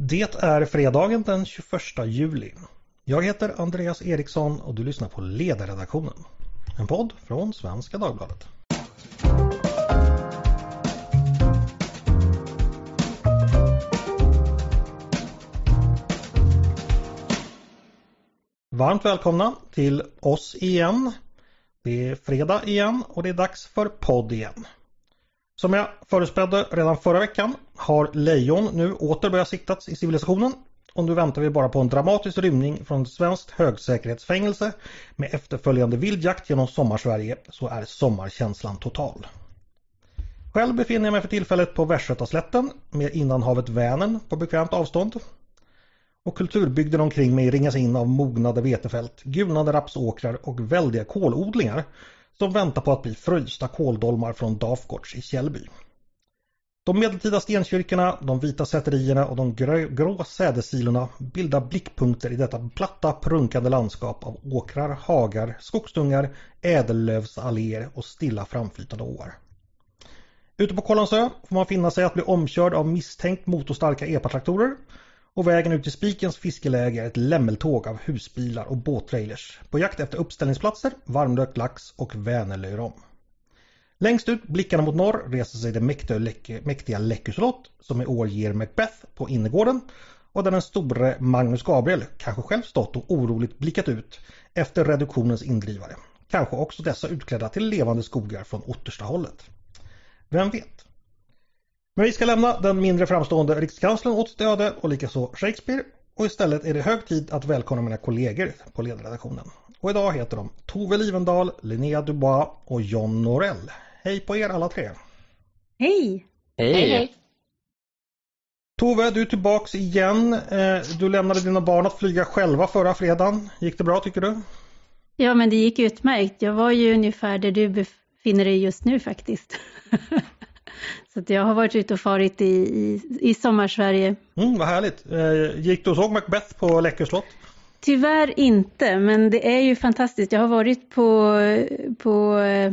Det är fredagen den 21 juli. Jag heter Andreas Eriksson och du lyssnar på Ledarredaktionen. En podd från Svenska Dagbladet. Varmt välkomna till oss igen. Det är fredag igen och det är dags för podd igen. Som jag förutspådde redan förra veckan har lejon nu åter börjat siktas i civilisationen och nu väntar vi bara på en dramatisk rymning från ett svenskt högsäkerhetsfängelse med efterföljande vildjakt genom sommarsverige så är sommarkänslan total. Själv befinner jag mig för tillfället på Västgötaslätten med innanhavet Vänern på bekvämt avstånd. Och kulturbygden omkring mig ringas in av mognade vetefält, gulnade rapsåkrar och väldiga kolodlingar som väntar på att bli frysta kåldolmar från Dafgårds i Källby. De medeltida stenkyrkorna, de vita säterierna och de grå, grå sädesilorna bildar blickpunkter i detta platta prunkande landskap av åkrar, hagar, skogsdungar, ädellövsalléer och stilla framflytande åar. Ute på Kållandsö får man finna sig att bli omkörd av misstänkt motorstarka epatraktorer och vägen ut till Spikens fiskeläge är ett lämmeltåg av husbilar och båttrailers på jakt efter uppställningsplatser, varmrökt lax och Vänerlöjrom. Längst ut, blickarna mot norr, reser sig det mäktiga, mäktiga Läckö slott som i år ger Macbeth på innergården och där den store Magnus Gabriel kanske själv stått och oroligt blickat ut efter reduktionens indrivare. Kanske också dessa utklädda till levande skogar från Otterstahållet. Vem vet? Men vi ska lämna den mindre framstående rikskanslern åt sitt öde och likaså Shakespeare och istället är det hög tid att välkomna mina kollegor på ledarredaktionen. Och idag heter de Tove Livendal, Linnea Dubois och John Norell. Hej på er alla tre! Hej! Hej! hej. Tove, du är tillbaks igen. Eh, du lämnade dina barn att flyga själva förra fredagen. Gick det bra tycker du? Ja, men det gick utmärkt. Jag var ju ungefär där du befinner dig just nu faktiskt. Så jag har varit ute och farit i, i, i sommarsverige. Mm, vad härligt. Eh, gick du och såg Macbeth på Läckö slott? Tyvärr inte, men det är ju fantastiskt. Jag har varit på, på eh,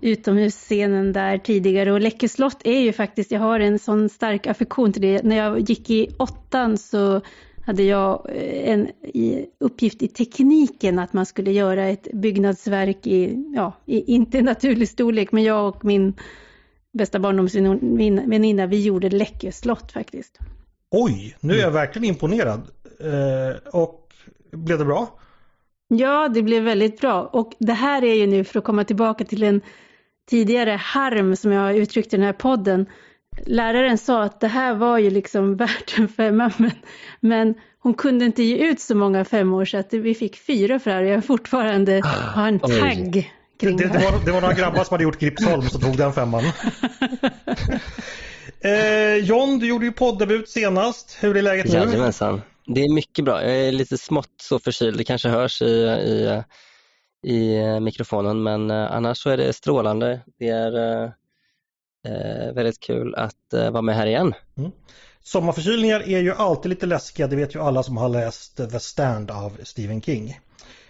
utomhusscenen där tidigare och Läckö slott är ju faktiskt, jag har en sån stark affektion till det. När jag gick i åttan så hade jag eh, en uppgift i tekniken att man skulle göra ett byggnadsverk i, ja, i, inte naturlig storlek, men jag och min bästa barndomsväninna, vi gjorde Läckö slott faktiskt. Oj, nu är jag verkligen imponerad. Eh, och blev det bra? Ja, det blev väldigt bra. Och det här är ju nu för att komma tillbaka till en tidigare harm som jag har uttryckt i den här podden. Läraren sa att det här var ju liksom värt en femma, men, men hon kunde inte ge ut så många femmor så att vi fick fyra för det här och jag fortfarande har en tagg det, det, det, var, det var några grabbar som hade gjort Gripsholm som tog den femman. eh, John, du gjorde ju poddebut senast. Hur är läget nu? Jajamensan. Det är mycket bra. Jag är lite smått så förkyld. Det kanske hörs i, i, i mikrofonen men eh, annars så är det strålande. Det är eh, väldigt kul att eh, vara med här igen. Mm. Sommarförkylningar är ju alltid lite läskiga, det vet ju alla som har läst The Stand av Stephen King.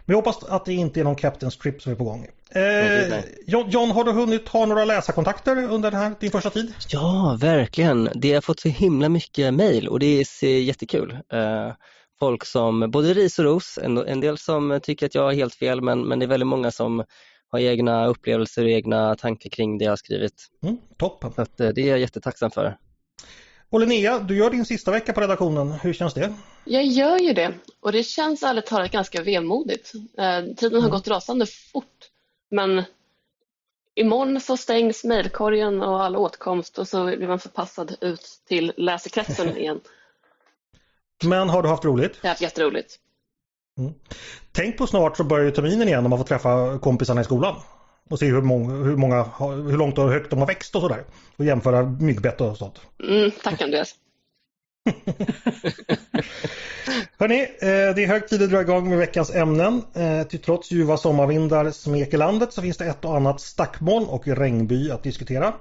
Men jag hoppas att det inte är någon Captain Strip som är på gång. Eh, John, John, har du hunnit ha några läsarkontakter under den här, din första tid? Ja, verkligen. Det har fått så himla mycket mejl och det är jättekul. Eh, folk som, både ris och ros, en, en, del som tycker att jag har helt fel men, men det är väldigt många som har egna upplevelser och egna tankar kring det jag har skrivit. Mm, toppen. Så att, eh, det är jag jättetacksam för. Och Linnea, du gör din sista vecka på redaktionen. Hur känns det? Jag gör ju det och det känns ärligt talat ganska vemodigt. Eh, tiden har mm. gått rasande fort men imorgon så stängs mejlkorgen och all åtkomst och så blir man förpassad ut till läsekretsen igen. Men har du haft roligt? Jag har haft jätteroligt. Mm. Tänk på snart så börjar terminen igen och man får träffa kompisarna i skolan och se hur många, hur, många, hur långt och högt de har växt och sådär. Och jämföra myggbett och sånt. Mm, tack Andreas. Hörni, eh, det är hög tid att dra igång med veckans ämnen. Eh, till trots ljuva sommarvindar smeker landet så finns det ett och annat stackmoln och regnby att diskutera.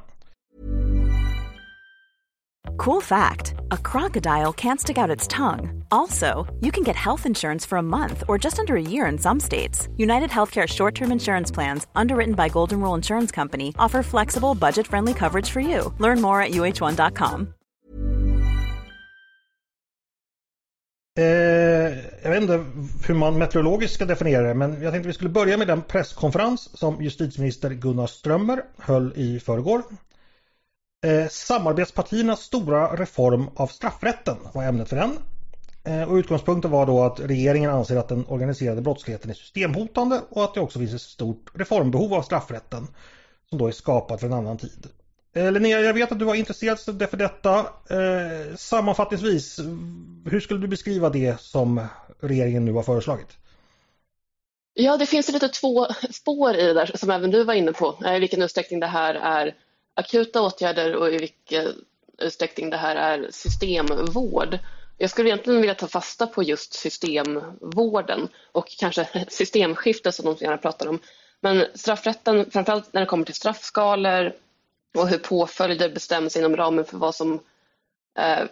Cool fact a crocodile can't stick out its tongue. Also, you can get health insurance for a month or just under a year in some states. United Healthcare short term insurance plans, underwritten by Golden Rule Insurance Company, offer flexible, budget friendly coverage for you. Learn more at uh1.com. Eh, jag vet inte hur man meteorologiskt ska definiera det men jag tänkte vi skulle börja med den presskonferens som justitieminister Gunnar Strömmer höll i förrgår. Eh, samarbetspartiernas stora reform av straffrätten var ämnet för den. Eh, och utgångspunkten var då att regeringen anser att den organiserade brottsligheten är systemhotande och att det också finns ett stort reformbehov av straffrätten som då är skapad för en annan tid. Eh, Linnea, jag vet att du har intresserat dig för detta. Eh, sammanfattningsvis, hur skulle du beskriva det som regeringen nu har föreslagit? Ja, det finns lite två spår i det där som även du var inne på, eh, i vilken utsträckning det här är akuta åtgärder och i vilken utsträckning det här är systemvård. Jag skulle egentligen vilja ta fasta på just systemvården och kanske systemskifte som de så gärna pratar om. Men straffrätten, framförallt när det kommer till straffskalor och hur påföljder bestäms inom ramen för vad som eh,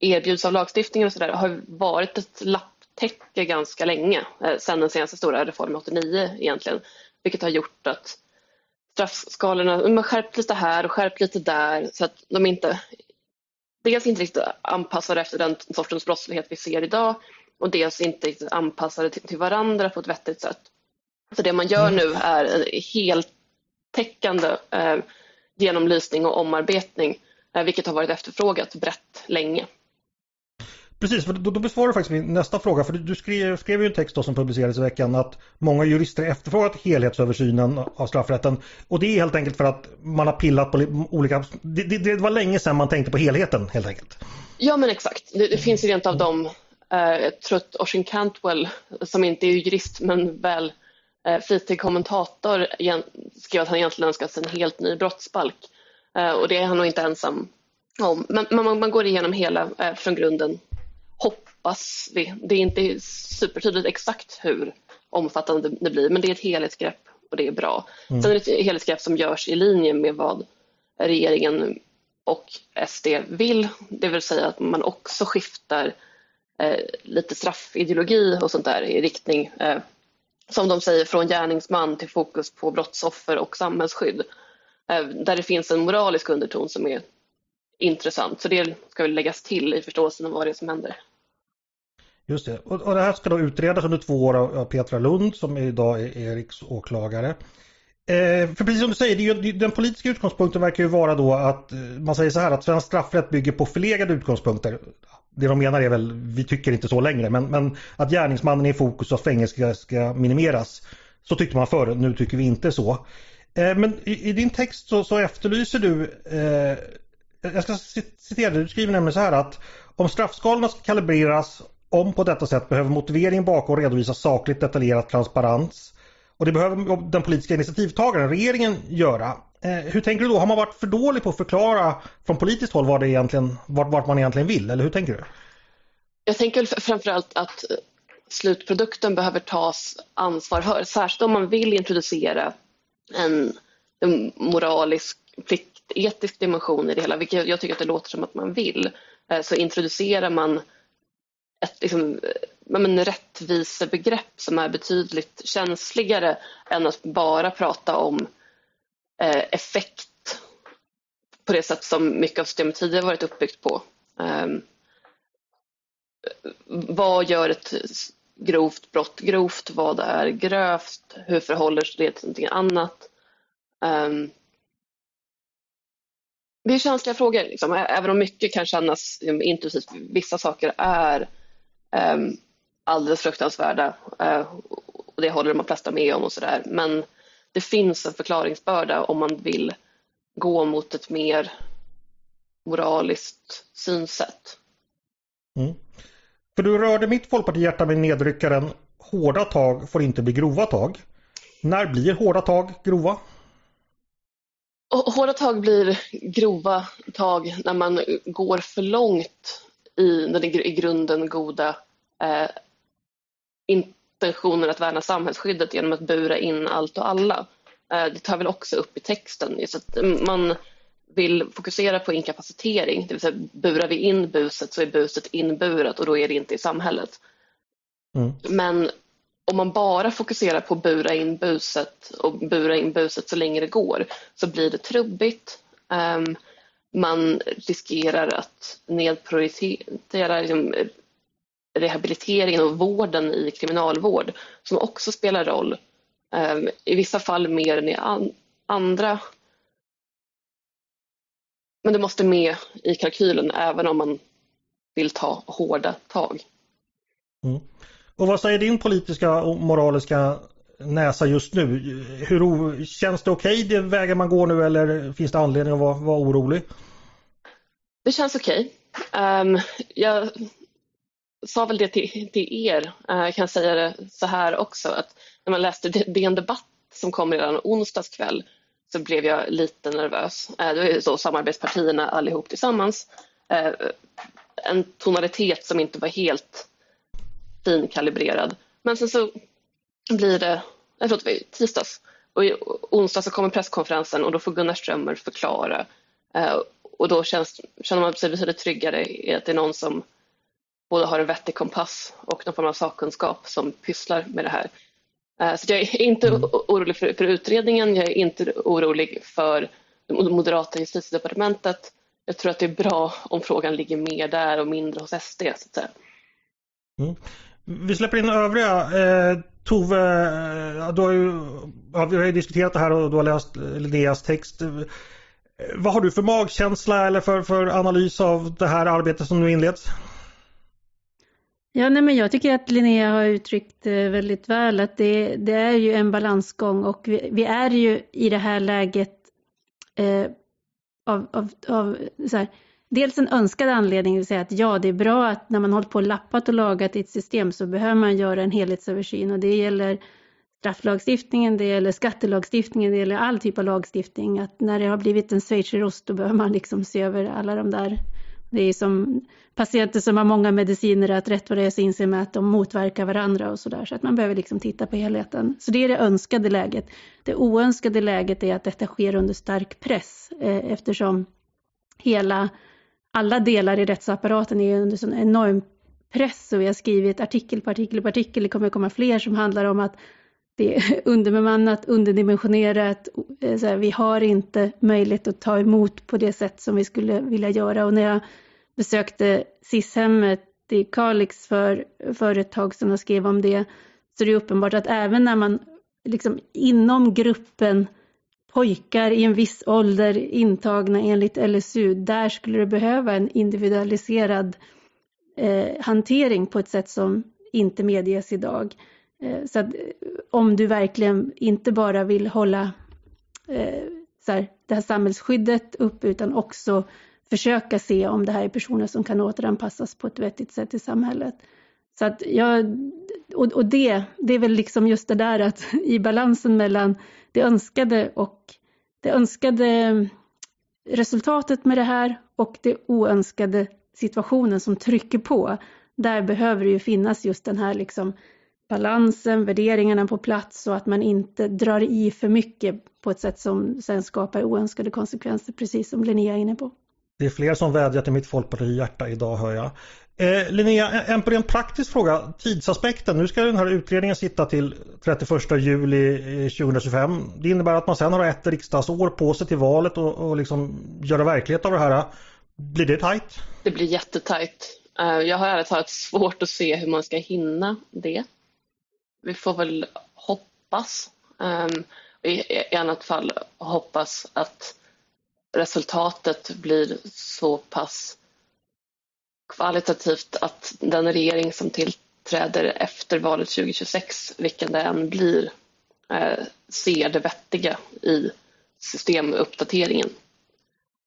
erbjuds av lagstiftningen och så där, har varit ett lapptäcke ganska länge, eh, sedan den senaste stora reformen 89 egentligen, vilket har gjort att straffskalorna, har skärpt lite här och skärpt lite där så att de inte dels inte riktigt anpassade efter den sortens brottslighet vi ser idag och dels inte riktigt anpassade till, till varandra på ett vettigt sätt. Så det man gör nu är en heltäckande eh, genomlysning och omarbetning, eh, vilket har varit efterfrågat brett länge. Precis, för då, då besvarar du faktiskt min nästa fråga. För du skrev, skrev ju en text som publicerades i veckan att många jurister efterfrågat helhetsöversynen av straffrätten. Och det är helt enkelt för att man har pillat på olika... Det, det, det var länge sedan man tänkte på helheten helt enkelt. Ja men exakt. Det, det finns ju rent av de, Eh, jag tror att Oisin Cantwell, som inte är jurist men väl eh, flitig kommentator, skrev att han egentligen önskat sig en helt ny brottsbalk. Eh, och det är han nog inte ensam om. Men man, man går igenom hela eh, från grunden hoppas vi. Det är inte supertydligt exakt hur omfattande det blir men det är ett helhetsgrepp och det är bra. Mm. Sen är det ett helhetsgrepp som görs i linje med vad regeringen och SD vill, det vill säga att man också skiftar eh, lite straffideologi och sånt där i riktning, eh, som de säger, från gärningsman till fokus på brottsoffer och samhällsskydd. Eh, där det finns en moralisk underton som är intressant. Så det ska väl läggas till i förståelsen av vad det är som händer. Just det. Och, och det här ska då utredas under två år av, Petra Lund som idag är, är riksåklagare. Eh, för precis som du säger, det ju, den politiska utgångspunkten verkar ju vara då att eh, man säger så här att svensk straffrätt bygger på förlegade utgångspunkter. Det de menar är väl, vi tycker inte så längre, men, men att gärningsmannen är i fokus och fängelse ska, ska minimeras. Så tyckte man förr, nu tycker vi inte så. Eh, men i, i, din text så, så efterlyser du eh, jag ska citera du skriver nämligen så här att om straffskalorna ska kalibreras om på detta sätt behöver motiveringen bakom redovisa sakligt detaljerat transparens. Och det behöver den politiska initiativtagaren, regeringen, göra. Eh, hur tänker du då? Har man varit för dålig på att förklara från politiskt håll vad det egentligen, vart, vart man egentligen vill? Eller hur tänker du? Jag tänker framförallt att eh, slutprodukten behöver tas ansvar för. Särskilt om man vill introducera en, en moralisk plikt etisk dimension i det hela, vilket jag tycker att det låter som att man vill, eh, så introducerar man ett liksom, eh, men rättvisebegrepp som är betydligt känsligare än att bara prata om eh, effekt på det sätt som mycket av systemet tidigare varit uppbyggt på. Eh, vad gör ett grovt brott grovt? Vad är grövt? Hur förhåller sig det till någonting annat? Eh, det är känsliga frågor, liksom. även om mycket kan kännas liksom, intuitivt. Vissa saker är um, alldeles fruktansvärda uh, och det håller de flesta med om och sådär. Men det finns en förklaringsbörda om man vill gå mot ett mer moraliskt synsätt. Mm. För du rörde mitt folkpartihjärta med nedryckaren Hårda tag får inte bli grova tag. När blir hårda tag grova? hårda tag blir grova tag när man går för långt i den i grunden goda eh, intentionen att värna samhällsskyddet genom att bura in allt och alla. Eh, det tar väl också upp i texten. Just att man vill fokusera på inkapacitering, det vill säga burar vi in buset så är buset inburat och då är det inte i samhället. Mm. Men om man bara fokuserar på att bura in buset och bura in buset så länge det går så blir det trubbigt. Um, man riskerar att nedprioritera liksom, rehabiliteringen och vården i kriminalvård som också spelar roll. Um, I vissa fall mer än i andra. Men det måste med i kalkylen även om man vill ta hårda tag. Mm. Och vad säger din politiska och moraliska näsa just nu? Hur, känns det okej okay, det vägen man går nu eller finns det anledning att vara, vara orolig? Det känns okej. Okay. Um, jag sa väl det till, till er, uh, jag kan säga det så här också, att när man läste DN Debatt som kom redan onsdags kväll så blev jag lite nervös. Uh, det var ju så samarbetspartierna allihop tillsammans. Uh, en tonalitet som inte var helt finkalibrerad. Men sen så blir det, jag tror att det var tisdags, och i onsdag så kommer presskonferensen och då får Gunnar Strömmer förklara. Eh, och då känns, känner man sig betydligt tryggare i att det är någon som både har en vettig kompass och någon form av sakkunskap som pysslar med det här. Eh, så jag är inte mm. orolig för, för utredningen, jag är inte orolig för det moderata justitiedepartementet. Jag tror att det är bra om frågan ligger mer där och mindre hos SD. Så att säga. Mm. Vi släpper in övriga. Eh, Tove, eh, du har ju, ja, vi har ju diskuterat det här och du har läst eh, Linneas text. Eh, vad har du för magkänsla eller för, för analys av det här arbetet som nu inleds? Ja, nej, men jag tycker att Linnea har uttryckt väldigt väl att det, det är ju en balansgång och vi, vi är ju i det här läget eh, av, av, av så här, dels en önskad anledning, det vill säga att ja, det är bra att när man hållit på och lappat och lagat i ett system så behöver man göra en helhetsöversyn och det gäller strafflagstiftningen, det gäller skattelagstiftningen, det gäller all typ av lagstiftning. Att när det har blivit en schweizerost då behöver man liksom se över alla de där. Det är som patienter som har många mediciner, att rätt vad det är så inser man att de motverkar varandra och sådär. Så att man behöver liksom titta på helheten. Så det är det önskade läget. Det oönskade läget är att detta sker under stark press eh, eftersom hela alla delar i rättsapparaten är under sån enorm press och vi har skrivit artikel på artikel på artikel. Det kommer komma fler som handlar om att det är underbemannat, underdimensionerat. Eh, så här, vi har inte möjlighet att ta emot på det sätt som vi skulle vilja göra. Och när jag besökte SIS-hemmet i Kalix för, för ett tag sedan och skrev om det, så det är uppenbart att även när man liksom inom gruppen pojkar i en viss ålder intagna enligt LSU, där skulle det behöva en individualiserad eh, hantering på ett sätt som inte medges idag. Eh, så att eh, om du verkligen inte bara vill hålla eh, så här, det här samhällsskyddet upp utan också försöka se om det här är personer som kan återanpassas på ett vettigt sätt i samhället. Så att jag, och, och det, det är väl liksom just det där att i balansen mellan det önskade och det önskade resultatet med det här och det oönskade situationen som trycker på. Där behöver det ju finnas just den här liksom balansen, värderingarna på plats och att man inte drar i för mycket på ett sätt som sen skapar oönskade konsekvenser, precis som Linnea är inne på. Det är fler som vädjar till mitt folkpartihjärta idag hör jag. Eh, Linnea, en på en praktisk fråga, tidsaspekten. Nu ska den här utredningen sitta till 31 juli eh, 2025. Det innebär att man sen har ett riksdagsår på sig till valet och, och liksom göra verklighet av det här. Blir det tajt? Det blir jättetajt. Eh, jag har ärligt talat svårt att se hur man ska hinna det. Vi får väl hoppas. Ehm, I annat fall hoppas att resultatet blir så pass kvalitativt att den regering som tillträder efter valet 2026, vilken det än blir, eh, ser det vettiga i systemuppdateringen.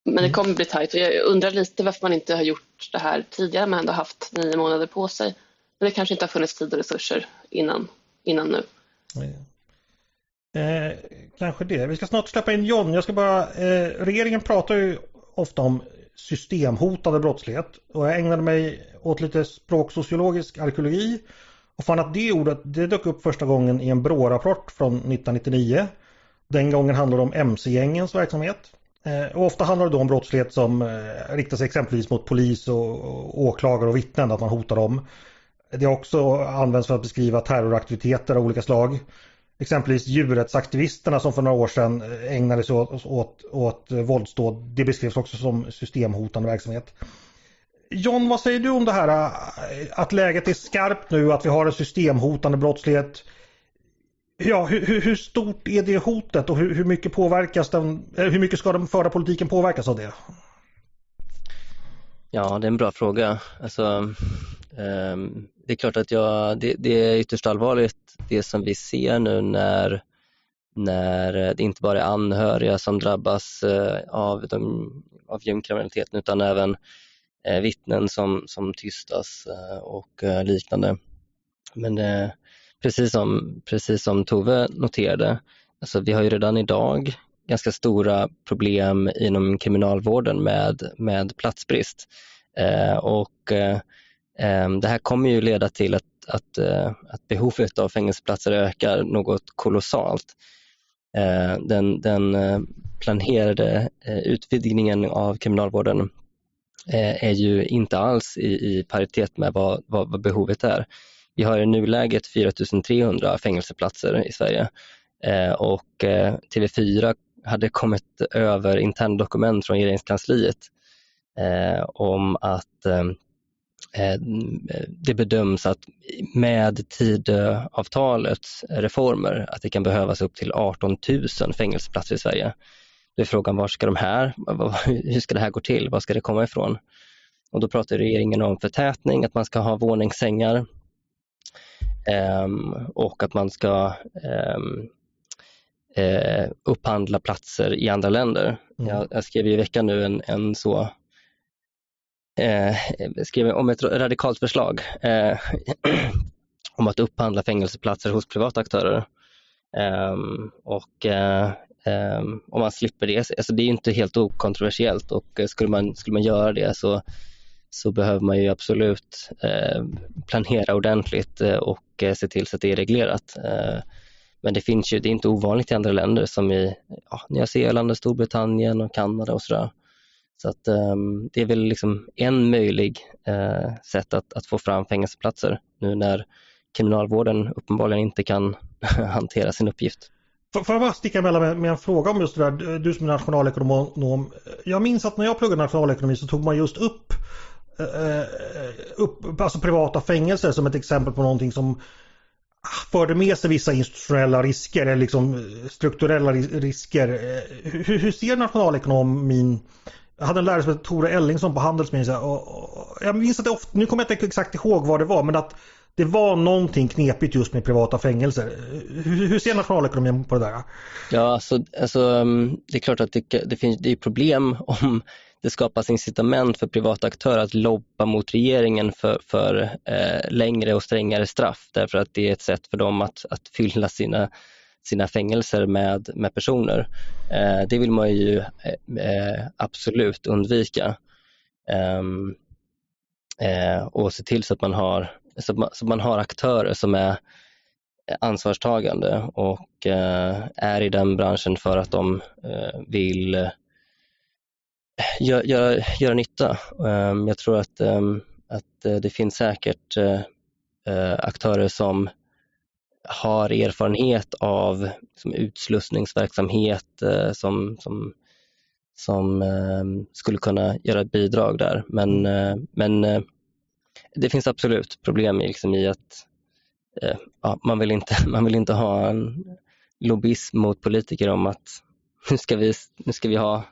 Men det mm. kommer bli tajt och jag undrar lite varför man inte har gjort det här tidigare men ändå haft nio månader på sig. Men det kanske inte har funnits tid och resurser innan, innan nu. Eh, kanske det. Vi ska snart släppa in John. Jag ska bara, eh, regeringen pratar ju ofta om systemhotande brottslighet och jag ägnade mig åt lite språksociologisk arkeologi och fann att det ordet det dök upp första gången i en BRÅ-rapport från 1999. Den gången handlade det om MC-gängens verksamhet. Eh, och ofta handlar det då om brottslighet som eh, riktar sig exempelvis mot polis och åklagare och vittnen, att man hotar dem. Det har också använts för att beskriva terroraktiviteter av olika slag exempelvis djurrättsaktivisterna som för några år sedan eh, ägnade sig åt, åt, åt eh, våldsdåd. Det beskrevs också som systemhotande verksamhet. John, vad säger du om det här eh, att läget är skarpt nu, att vi har en systemhotande brottslighet? Ja, hur, hur stort är det hotet och hur, hur, mycket påverkas den, hur mycket ska den förda politiken påverkas av det? Ja, det är en bra fråga. Alltså, um, det är klart att jag, det, det, är ytterst allvarligt det som vi ser nu när, när det inte bara är anhöriga som drabbas uh, av, de, av gängkriminaliteten utan även uh, vittnen som, som tystas uh, och liknande. Men precis, som, precis som Tove noterade, alltså vi har ju redan idag ganska stora problem inom kriminalvården med, med platsbrist. Eh, och eh, eh, det här kommer ju leda till att, att, eh, att behovet av fängelseplatser ökar något kolossalt. Eh, den, den eh, planerade eh, utvidgningen av kriminalvården eh, är ju inte alls i, i paritet med vad, vad, vad behovet är. Vi har i nuläget 4300 fängelseplatser i Sverige och TV4 hade kommit över interndokument från regeringskansliet eh, om att eh, eh det bedöms att med Tidöavtalets reformer att det kan behövas upp till 18 000 fängelseplatser i Sverige. Då är frågan, var ska de här, hur ska det här gå till, var ska det komma ifrån? Och då pratar regeringen om förtätning, att man ska ha våningssängar um, och att man ska um, uh, upphandla platser i andra länder. Mm. Jag, jag, skrev i veckan nu en, en så eh, skrev om ett radikalt förslag eh, om att upphandla fängelseplatser hos privata aktörer. Um, och uh, um, om man slipper det, alltså det är inte helt okontroversiellt och skulle man, skulle man göra det så, så behöver man ju absolut uh, planera ordentligt uh, och se till så att det är reglerat men det finns ju, det är inte ovanligt i andra länder som i ja, Nya Zeeland, Storbritannien och Kanada och sådär. Så att, um, det är väl liksom en möjlig uh, sätt att, att få fram fängelseplatser nu när kriminalvården uppenbarligen inte kan hantera sin uppgift. Får jag bara sticka emellan med, med en fråga om just det där, du som är nationalekonom. Jag minns att när jag pluggade nationalekonomi så tog man just upp, uh, upp alltså privata fängelser som ett exempel på någonting som förde med sig vissa institutionella risker eller liksom eh, strukturella risker. Eh, hur, hur ser nationalekonomin jag hade en lärare som hette Tore Ellingsson på Handelsministern. Och, och, jag minns att det ofta, nu kommer jag inte exakt ihåg vad det var, men att det var någonting knepigt just med privata fängelser. Hur, hur ser nationalekonomin på det där? Ja, alltså, alltså mm, det är klart att det, det finns det är problem om det skapas incitament för privata aktörer att lobba mot regeringen för, för eh, längre och strängare straff därför att det är ett sätt för dem att, att fylla sina sina fängelser med, med personer. Eh, det vill man ju eh, eh absolut undvika. Ehm, eh, och se till så att man har, så man, så man har aktörer som är ansvarstagande och eh, är i den branschen för att de eh, vill göra gör, gör nytta. Ehm, jag tror att, ehm, att det finns säkert eh, aktörer som har erfarenhet av liksom, utslussningsverksamhet eh, som, som, som eh, skulle kunna göra ett bidrag där. Men, eh, men eh, det finns absolut problem liksom, i att eh, ja, man, vill inte, man vill inte ha en lobbyism mot politiker om att nu ska vi, nu ska vi ha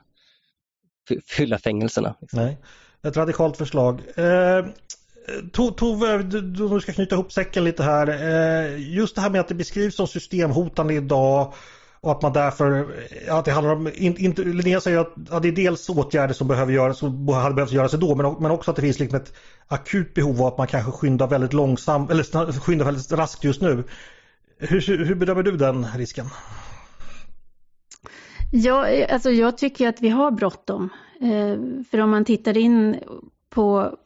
fylla fängelserna. Liksom. Nej, ett radikalt förslag. Eh, Tove, du ska knyta ihop säcken lite här. Eh, just det här med att det beskrivs som systemhotande idag och att man därför, att det handlar om, inte, Linnea säger att att det är dels åtgärder som behöver göras, som hade behövt göras då, men, men också att det finns liksom ett akut behov av att man kanske skyndar väldigt långsamt, eller skyndar väldigt raskt just nu. Hur, hur bedömer du den risken? Ja, alltså jag tycker att vi har bråttom. Eh, för om man tittar in på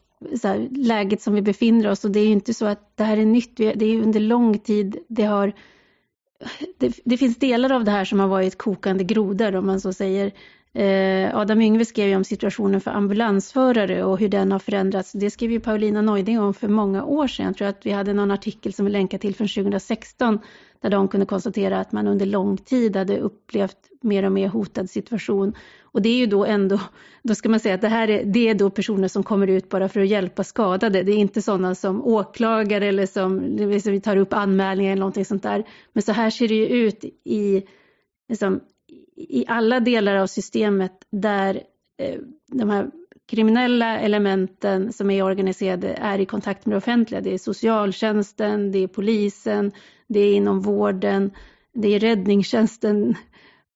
här, läget som vi befinner oss och det är ju inte så att det här är nytt, det är under lång tid det har det, det, finns delar av det här som har varit kokande grodor om man så säger. Eh, Adam Yngve skrev ju om situationen för ambulansförare och hur den har förändrats. Det skrev ju Paulina Neuding om för många år sedan. Jag tror att vi hade någon artikel som vi länkade till från 2016 där de kunde konstatera att man under lång tid hade upplevt mer och mer hotad situation. Och det är ju då ändå, då ska man säga att det här är, det är då personer som kommer ut bara för att hjälpa skadade. Det är inte sådana som åklagare eller som, liksom, som tar upp anmälningar eller någonting sånt där. Men så här ser det ju ut i, liksom, i alla delar av systemet där eh, de här kriminella elementen som är organiserade är i kontakt med det offentliga. Det är socialtjänsten, det är polisen, det är inom vården, det är räddningstjänsten.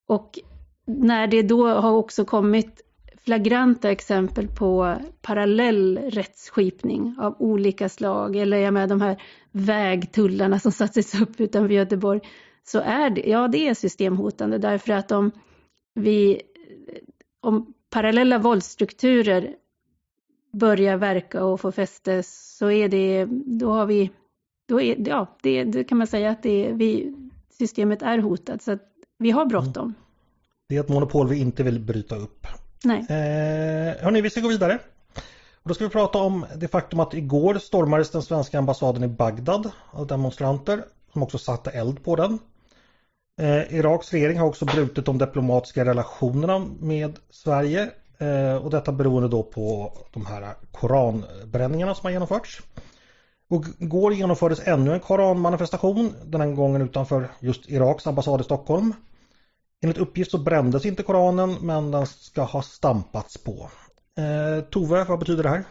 Och när det då har också kommit flagranta exempel på parallell rättsskipning av olika slag, eller jag med de här vägtullarna som sattes upp utanför Göteborg, så är det, ja det är systemhotande därför att om vi, om parallella våldsstrukturer börjar verka och få fäste så är det, då har vi, då är, ja, det, det kan man säga att det, vi, systemet är hotat så att vi har bråttom. Mm. Det är ett monopol vi inte vill bryta upp. Nej. Eh, hörni, vi ska gå vidare. Och då ska vi prata om det faktum att igår stormades den svenska ambassaden i Bagdad av demonstranter som också satte eld på den. Eh, Iraks regering har också brutit de diplomatiska relationerna med Sverige eh, och detta beroende då på de här koranbränningarna som har genomförts. Och igår genomfördes ännu en koranmanifestation, den här gången utanför just Iraks ambassad i Stockholm. Enligt uppgift så brändes inte koranen men den ska ha stampats på. Eh, Tove, vad betyder det här?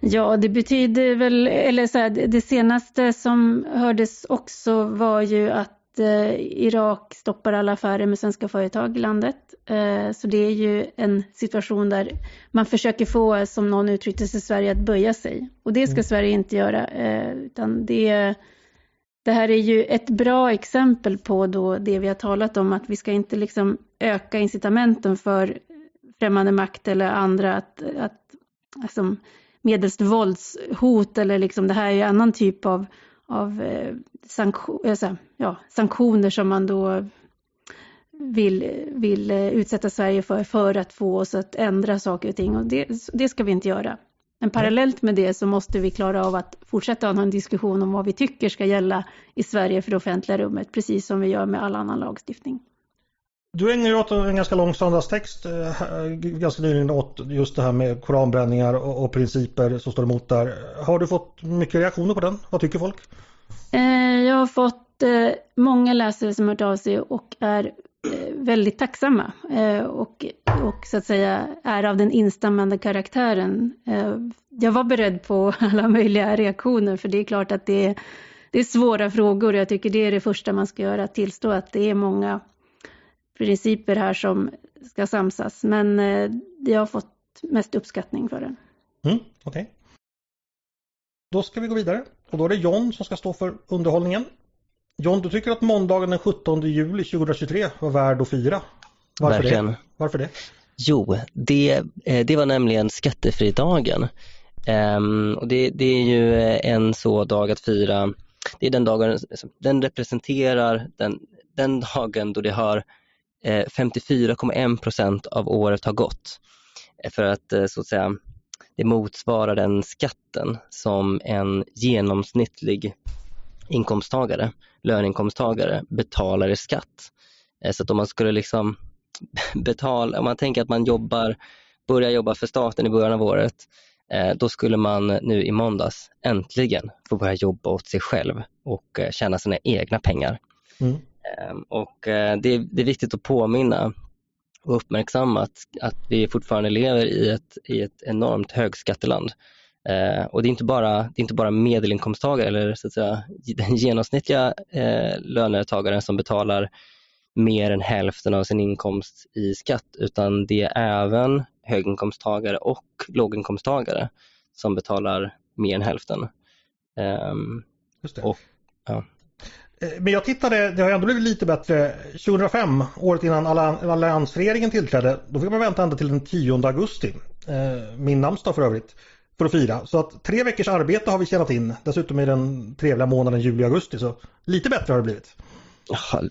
Ja, det betyder väl, eller så här, det senaste som hördes också var ju att eh, Irak stoppar alla affärer med svenska företag i landet. Eh, så det är ju en situation där man försöker få, som någon uttryckte sig, Sverige att böja sig. Och det ska mm. Sverige inte göra, eh, utan det det här är ju ett bra exempel på då det vi har talat om, att vi ska inte liksom öka incitamenten för främmande makt eller andra att, att alltså, medelst våldshot eller liksom det här är ju annan typ av, av eh, sanktion, alltså, ja, sanktioner som man då vill, vill eh, utsätta Sverige för, för att få oss att ändra saker och ting och det, det ska vi inte göra. Men parallellt med det så måste vi klara av att fortsätta ha en diskussion om vad vi tycker ska gälla i Sverige för det offentliga rummet, precis som vi gör med all annan lagstiftning. Du ägnar ju åt en ganska lång söndagstext eh, ganska nyligen åt just det här med koranbränningar och, principer som står emot där. Har du fått mycket reaktioner på den? Vad tycker folk? Eh, jag har fått eh, många läsare som har hört av sig och är eh, väldigt tacksamma eh, och, och så att säga är av den instämmande karaktären. Eh, jag var beredd på alla möjliga reaktioner för det är klart att det är, det är svåra frågor. Jag tycker det är det första man ska göra, att tillstå att det är många principer här som ska samsas. Men eh, jag har fått mest uppskattning för den. Mm, Okej. Okay. Då ska vi gå vidare och då är det John som ska stå för underhållningen. John, du tycker att måndagen den 17 juli 2023 var värd att fira. Varför Verkligen. det? Varför det? Jo, det, eh, det var nämligen skattefridagen. Um, och det, det, är ju en så dag att fira. Det är den dagen, den representerar den, den dagen då det har 54,1 eh, procent av året har gått. Eh, för att eh, så att säga det motsvarar den skatten som en genomsnittlig inkomsttagare, löneinkomsttagare betalar i skatt. Så att om man skulle liksom betala, om man tänker att man jobbar, börjar jobba för staten i början av året, då skulle man nu i måndags äntligen få börja jobba åt sig själv och tjäna sina egna pengar. Mm. Ehm, och eh, det är, det är viktigt att påminna och uppmärksamma att, att vi fortfarande lever i ett, i ett enormt högskatteland. Eh, och det är inte bara, det är inte bara medelinkomsttagare eller så att säga, den genomsnittliga eh, lönetagaren som betalar mer än hälften av sin inkomst i skatt utan det är även höginkomsttagare och låginkomsttagare som betalar mer än hälften. Det. Och, ja. Eh, men jag tittade, det har ändå blivit lite bättre. 2005, året innan alliansregeringen tillträdde, då fick man vänta ända till den 10 augusti. Eh, min namnsdag för övrigt. För att fira. Så att tre veckors arbete har vi tjänat in. Dessutom i den trevliga månaden juli-augusti. Så lite bättre har det blivit.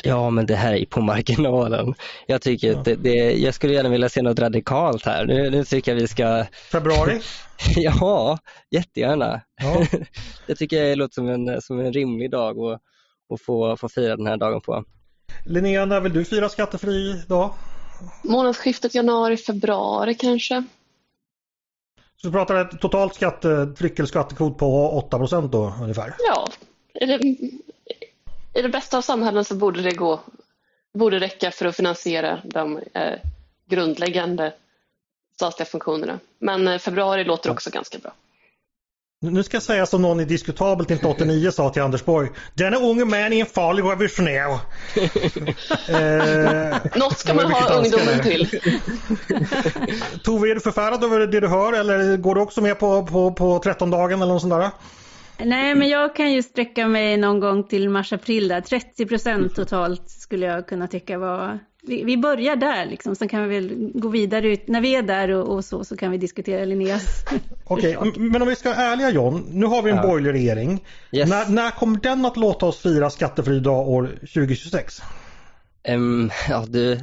Ja, men det här är på marginalen. Jag tycker ja. det, det, jag skulle gärna vilja se något radikalt här. Nu, nu tycker jag vi ska... Februari? ja, jättegärna. Ja. det tycker jag låter som en, som en rimlig dag att, att få, få fira den här dagen på. Linnea, när vill du fira skattefri dag? Månadsskiftet januari-februari kanske. Så du pratar ett totalt skattetryck eller skattekvot på 8 då ungefär? Ja, är det, i det bästa av samhällen så borde det gå, borde räcka för att finansiera de eh, grundläggande statliga funktionerna. Men eh, februari låter också ganska bra. Nu ska jag säga som någon i Diskutabelt 1989 sa till Anders Borg. Denna unge man är en farlig revolutionär. eh, Något ska man ha ungdomen till. Tove, är du förfärad över det du hör eller går du också med på, på, på 13-dagen eller något sånt där? Nej, men jag kan ju sträcka mig någon gång till mars-april där. 30 procent totalt skulle jag kunna tycka var... Vi, vi börjar där liksom, sen kan vi väl gå vidare ut. När vi är där och, och så, så kan vi diskutera Linneas Okej, okay, men om vi ska vara ärliga John. Nu har vi en ja. borgerlig regering. Yes. När, när kommer den att låta oss fira skattefri dag år 2026? Um, ja, du,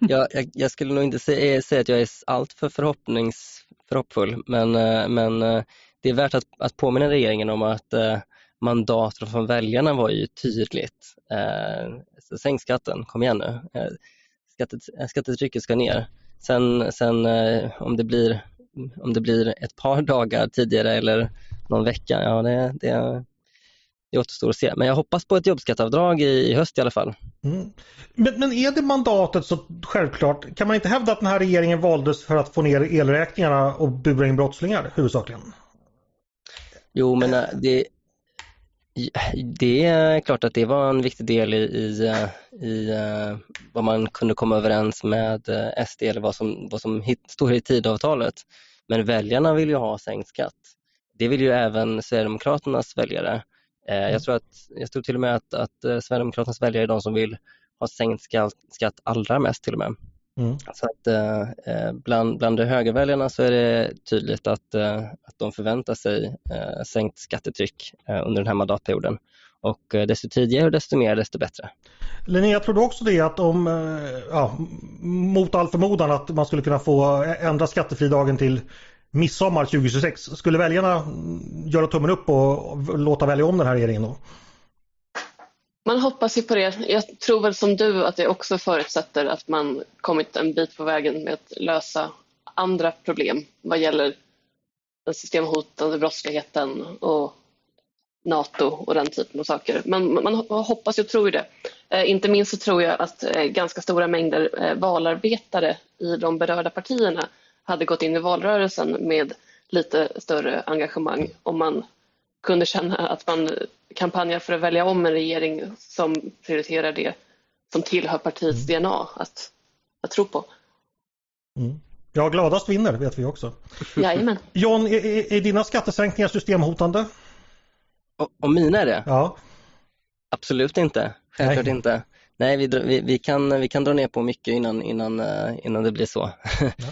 jag, jag, jag, skulle nog inte säga, säga att jag är alltför förhoppnings, förhoppfull, men, eh, men eh, det är värt att, att påminna regeringen om att eh, mandatet från väljarna var ju tydligt. Eh, sänk skatten, kom igen nu. Eh, skattet, skattetrycket ska ner. Sen, sen eh, om, det blir, om det blir ett par dagar tidigare eller någon vecka, ja det, det, det återstår att se. Men jag hoppas på ett jobbskatteavdrag i, i höst i alla fall. Mm. Men, men är det mandatet så självklart, kan man inte hävda att den här regeringen valdes för att få ner elräkningarna och bura in brottslingar huvudsakligen? Jo, men äh, det, det är klart att det var en viktig del i, i, i äh, vad man kunde komma överens med äh, SD eller vad som, vad som står i tidavtalet. Men väljarna vill ju ha sänkt skatt. Det vill ju även Sverigedemokraternas väljare. Jag mm. tror, att, jag tror till och med att, att Sverigedemokraternas väljare är de som vill ha sänkt skatt allra mest till och med. Mm. Så att eh, eh, bland, bland de högerväljarna så är det tydligt att, eh, att de förväntar sig eh, sänkt skattetryck eh, under den här mandatperioden. Och eh, desto tidigare och desto mer desto bättre. Linnea, tror du också det att om, ja, mot all förmodan att man skulle kunna få ändra skattefridagen till midsommar 2026, skulle väljarna göra tummen upp och låta välja om den här regeringen då? Man hoppas ju på det. Jag tror väl som du att det också förutsätter att man kommit en bit på vägen med att lösa andra problem vad gäller den systemhotande brottsligheten och Nato och den typen av saker. Men man hoppas och tror ju det. Eh, inte minst så tror jag att eh, ganska stora mängder eh, valarbetare i de berörda partierna hade gått in i valrörelsen med lite större engagemang om man kunde känna att man kampanjar för att välja om en regering som prioriterar det som tillhör partiets mm. DNA att, att tro på. Mm. Ja, gladast vinner vet vi också. Jajamän. John, är, är dina skattesänkningar systemhotande? Om mina är det? Ja. Absolut inte, självklart Nej. inte. Nej, vi, vi, vi, kan, vi kan dra ner på mycket innan, innan, eh, innan det blir så. ja.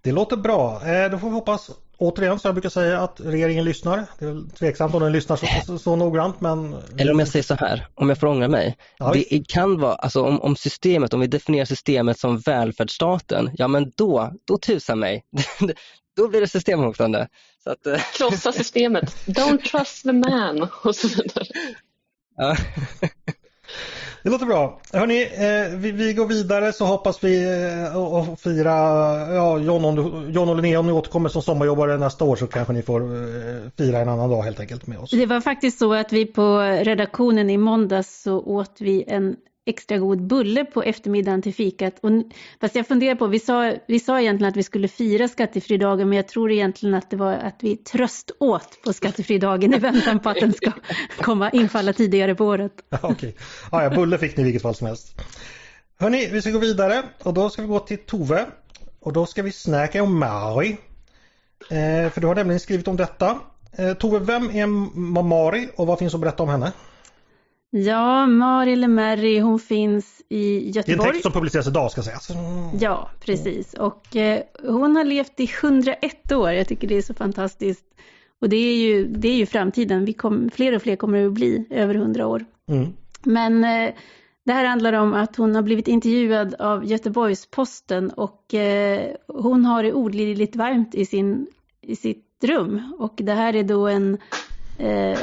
Det låter bra. Eh, då får vi hoppas återigen så jag brukar säga att regeringen lyssnar. Det är tveksamt om den lyssnar så, så, så noggrant men... Eller om jag säger så här, om jag får ångra mig. Ja, det visst. kan vara, alltså om, om systemet, om vi definierar systemet som välfärdsstaten, ja men då, då tusan mig. då blir det systemhotande. Så att, eh, Krossa systemet. Don't trust the man och så vidare. Ja. Det låter bra. Hörni, eh, vi, vi, går vidare så hoppas vi eh, och fira ja, John, John och Linnea om ni återkommer som sommarjobbare nästa år så kanske ni får eh, fira en annan dag helt enkelt med oss. Det var faktiskt så att vi på redaktionen i måndags så åt vi en extra god bulle på eftermiddagen till fikat. Och, fast jag funderar på, vi sa, vi sa egentligen att vi skulle fira skattefridagen men jag tror egentligen att det var att vi tröst åt på skattefridagen i väntan på att den ska komma infalla tidigare på året. Okej, okay. ja, bulle fick ni i vilket fall som helst. Hörni, vi ska gå vidare och då ska vi gå till Tove och då ska vi snacka om Mari. Eh, för du har nämligen skrivit om detta. Eh, Tove, vem är Mari och vad finns att berätta om henne? Ja, Mari Lemerri, hon finns i Göteborg. Det är en text som publiceras idag ska sägas. Ja, precis. Och eh, hon har levt i 101 år. Jag tycker det är så fantastiskt. Och det är ju, det är ju framtiden. Vi kom, fler och fler kommer att bli över 100 år. Mm. Men eh, det här handlar om att hon har blivit intervjuad av Göteborgs-Posten och eh, hon har det olidligt varmt i, sin, i sitt rum. Och det här är då en eh,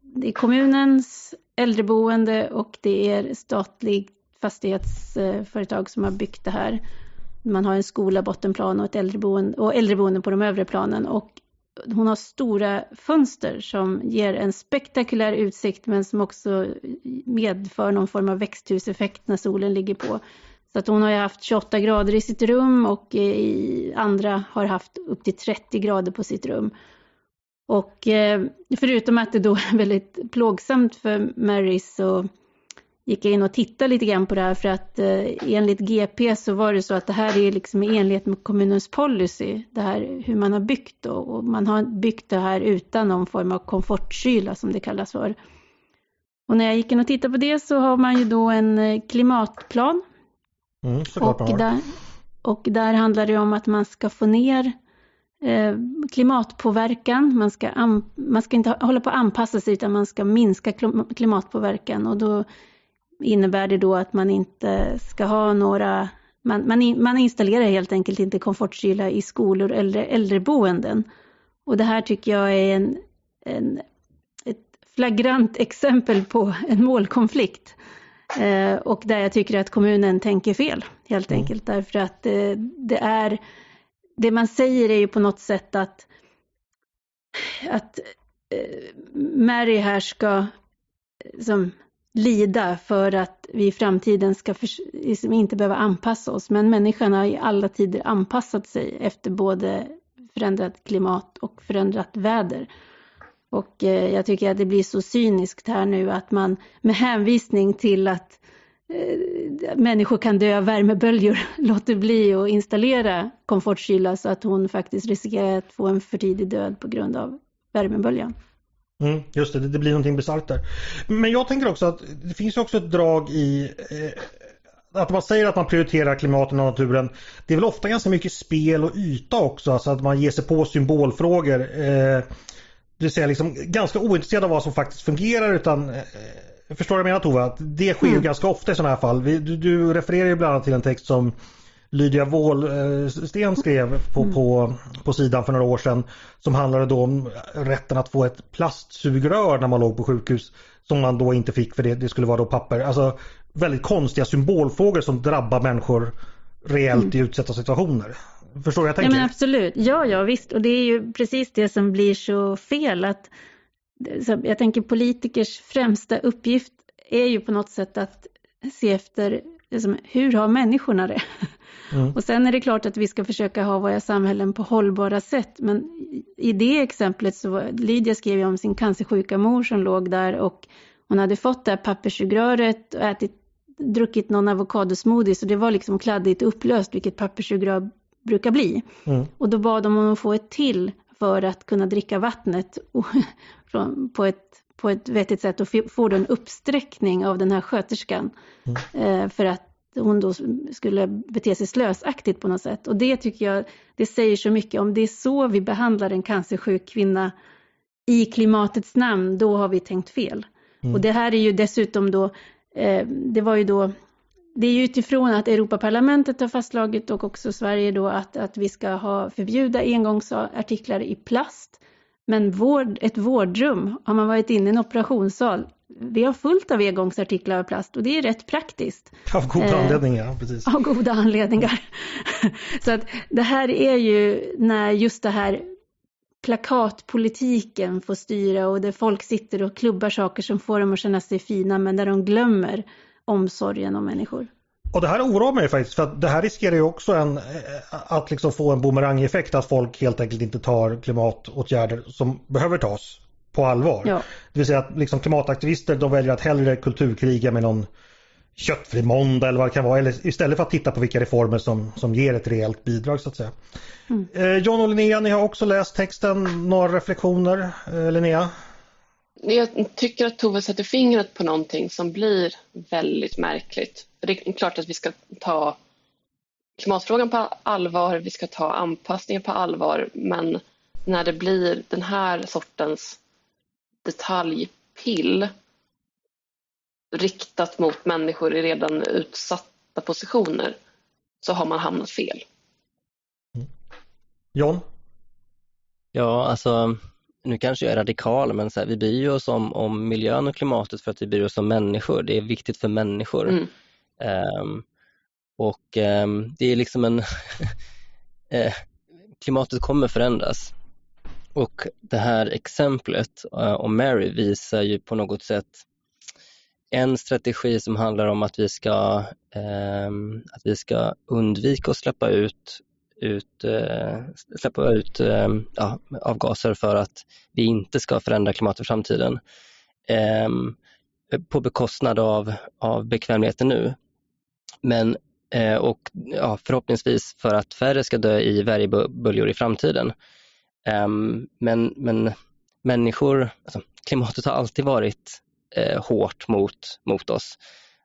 det är kommunens äldreboende och det är statligt fastighetsföretag som har byggt det här. Man har en skola, bottenplan och ett äldreboende, och äldreboende på de övre planen. Och hon har stora fönster som ger en spektakulär utsikt men som också medför någon form av växthuseffekt när solen ligger på. Så att hon har haft 28 grader i sitt rum och i andra har haft upp till 30 grader på sitt rum. Och eh, förutom att det då är väldigt plågsamt för Mary så gick jag in och tittade lite grann på det här för att eh, enligt GP så var det så att det här är liksom i enlighet med kommunens policy, det här hur man har byggt då, och man har byggt det här utan någon form av komfortkyla som det kallas för. Och när jag gick in och tittade på det så har man ju då en eh, klimatplan. Mm, och, där, och där handlar det om att man ska få ner klimatpåverkan, man ska, man ska inte hålla på att anpassa sig utan man ska minska klimatpåverkan och då innebär det då att man inte ska ha några man, man, man installerar helt enkelt inte komfortkyla i skolor eller äldreboenden. Och det här tycker jag är en, en ett flagrant exempel på en målkonflikt. Eh, och där jag tycker att kommunen tänker fel, helt mm. enkelt. Därför att eh, det är, det man säger är ju på något sätt att, att eh, Mary här ska som, lida för att vi i framtiden ska för, liksom inte behöva anpassa oss. Men människan har i alla tider anpassat sig efter både förändrat klimat och förändrat väder. Och eh, jag tycker att det blir så cyniskt här nu att man med hänvisning till att eh, Eh, människor kan dö av värmeböljor låter bli att installera komfortkyla så att hon faktiskt riskerar att få en för tidig död på grund av värmeböljan. Mm, just det, det blir någonting bisarrt där. Men jag tänker också att det finns också ett drag i eh, att man säger att man prioriterar klimatet och naturen. Det är väl ofta ganska mycket spel och yta också, alltså att man ger sig på symbolfrågor. Eh, det vill säga liksom ganska ointresserad av vad som faktiskt fungerar utan eh, Förstår du vad jag menar Tova? Det sker ju mm. ganska ofta i sådana här fall. Du, du refererar ju bland annat till en text som Lydia Wåhlsten skrev på, mm. på, på sidan för några år sedan som handlade då om rätten att få ett plastsugrör när man låg på sjukhus som man då inte fick för det, det skulle vara då papper. Alltså väldigt konstiga symbolfrågor som drabbar människor reellt mm. i utsatta situationer. Förstår du jag tänker? Ja men absolut, ja ja visst och det är ju precis det som blir så fel att jag tänker politikers främsta uppgift är ju på något sätt att se efter liksom, hur har människorna det? Mm. Och sen är det klart att vi ska försöka ha våra samhällen på hållbara sätt. Men i det exemplet så Lydia skrev ju om sin cancersjuka mor som låg där och hon hade fått det här papperssugröret och ätit, druckit någon avokadosmoothie så det var liksom kladdigt upplöst vilket papperssugrör brukar bli. Mm. Och då bad de om att få ett till för att kunna dricka vattnet på ett på ett vettigt sätt och få en uppsträckning av den här sköterskan. Mm. Eh, för att hon då skulle bete sig slösaktigt på något sätt. Och det tycker jag, det säger så mycket. Om det är så vi behandlar en cancersjuk kvinna i klimatets namn, då har vi tänkt fel. Mm. Och det här är ju dessutom då, eh, det var ju då, det är ju utifrån att Europaparlamentet har fastslagit och också Sverige då att, att vi ska ha förbjuda engångsartiklar i plast. Men vård, ett vårdrum, har man varit inne i en operationssal, vi har fullt av engångsartiklar av plast och det är rätt praktiskt. Av goda eh, anledningar, precis. Av goda anledningar. Så att det här är ju när just det här plakatpolitiken får styra och där folk sitter och klubbar saker som får dem att känna sig fina men där de glömmer omsorgen om människor. Och det här oroar mig faktiskt för att det här riskerar ju också en, eh, att liksom få en bumerangeffekt att folk helt enkelt inte tar klimatåtgärder som behöver tas på allvar. Ja. Det vill säga att liksom klimataktivister de väljer att hellre kulturkriga med någon köttfri måndag eller vad det kan vara. Eller istället för att titta på vilka reformer som, som ger ett rejält bidrag så att säga. Mm. Eh, John och Linnea, ni har också läst texten. Några reflektioner? Eh, Linnea? Jag tycker att Tove sätter fingret på någonting som blir väldigt märkligt. Det är klart att vi ska ta klimatfrågan på allvar, vi ska ta anpassningen på allvar, men när det blir den här sortens detaljpill riktat mot människor i redan utsatta positioner så har man hamnat fel. John? Ja, alltså nu kanske jag är radikal, men så här, vi bryr oss om, om miljön och klimatet för att vi bryr oss om människor. Det är viktigt för människor. Mm. Um, och um, det är liksom en... eh, klimatet kommer förändras. Och det här exemplet uh, om Mary visar ju på något sätt en strategi som handlar om att vi ska, um, att vi ska undvika att släppa ut ut, eh, släppa ut eh, ja, avgaser för att vi inte ska förändra klimatet i framtiden. Ehm, på bekostnad av, av bekvämligheten nu. Men eh, och ja, förhoppningsvis för att färre ska dö i värmeböljor i framtiden. Ehm, men, men människor, alltså, klimatet har alltid varit hårt mot, mot oss.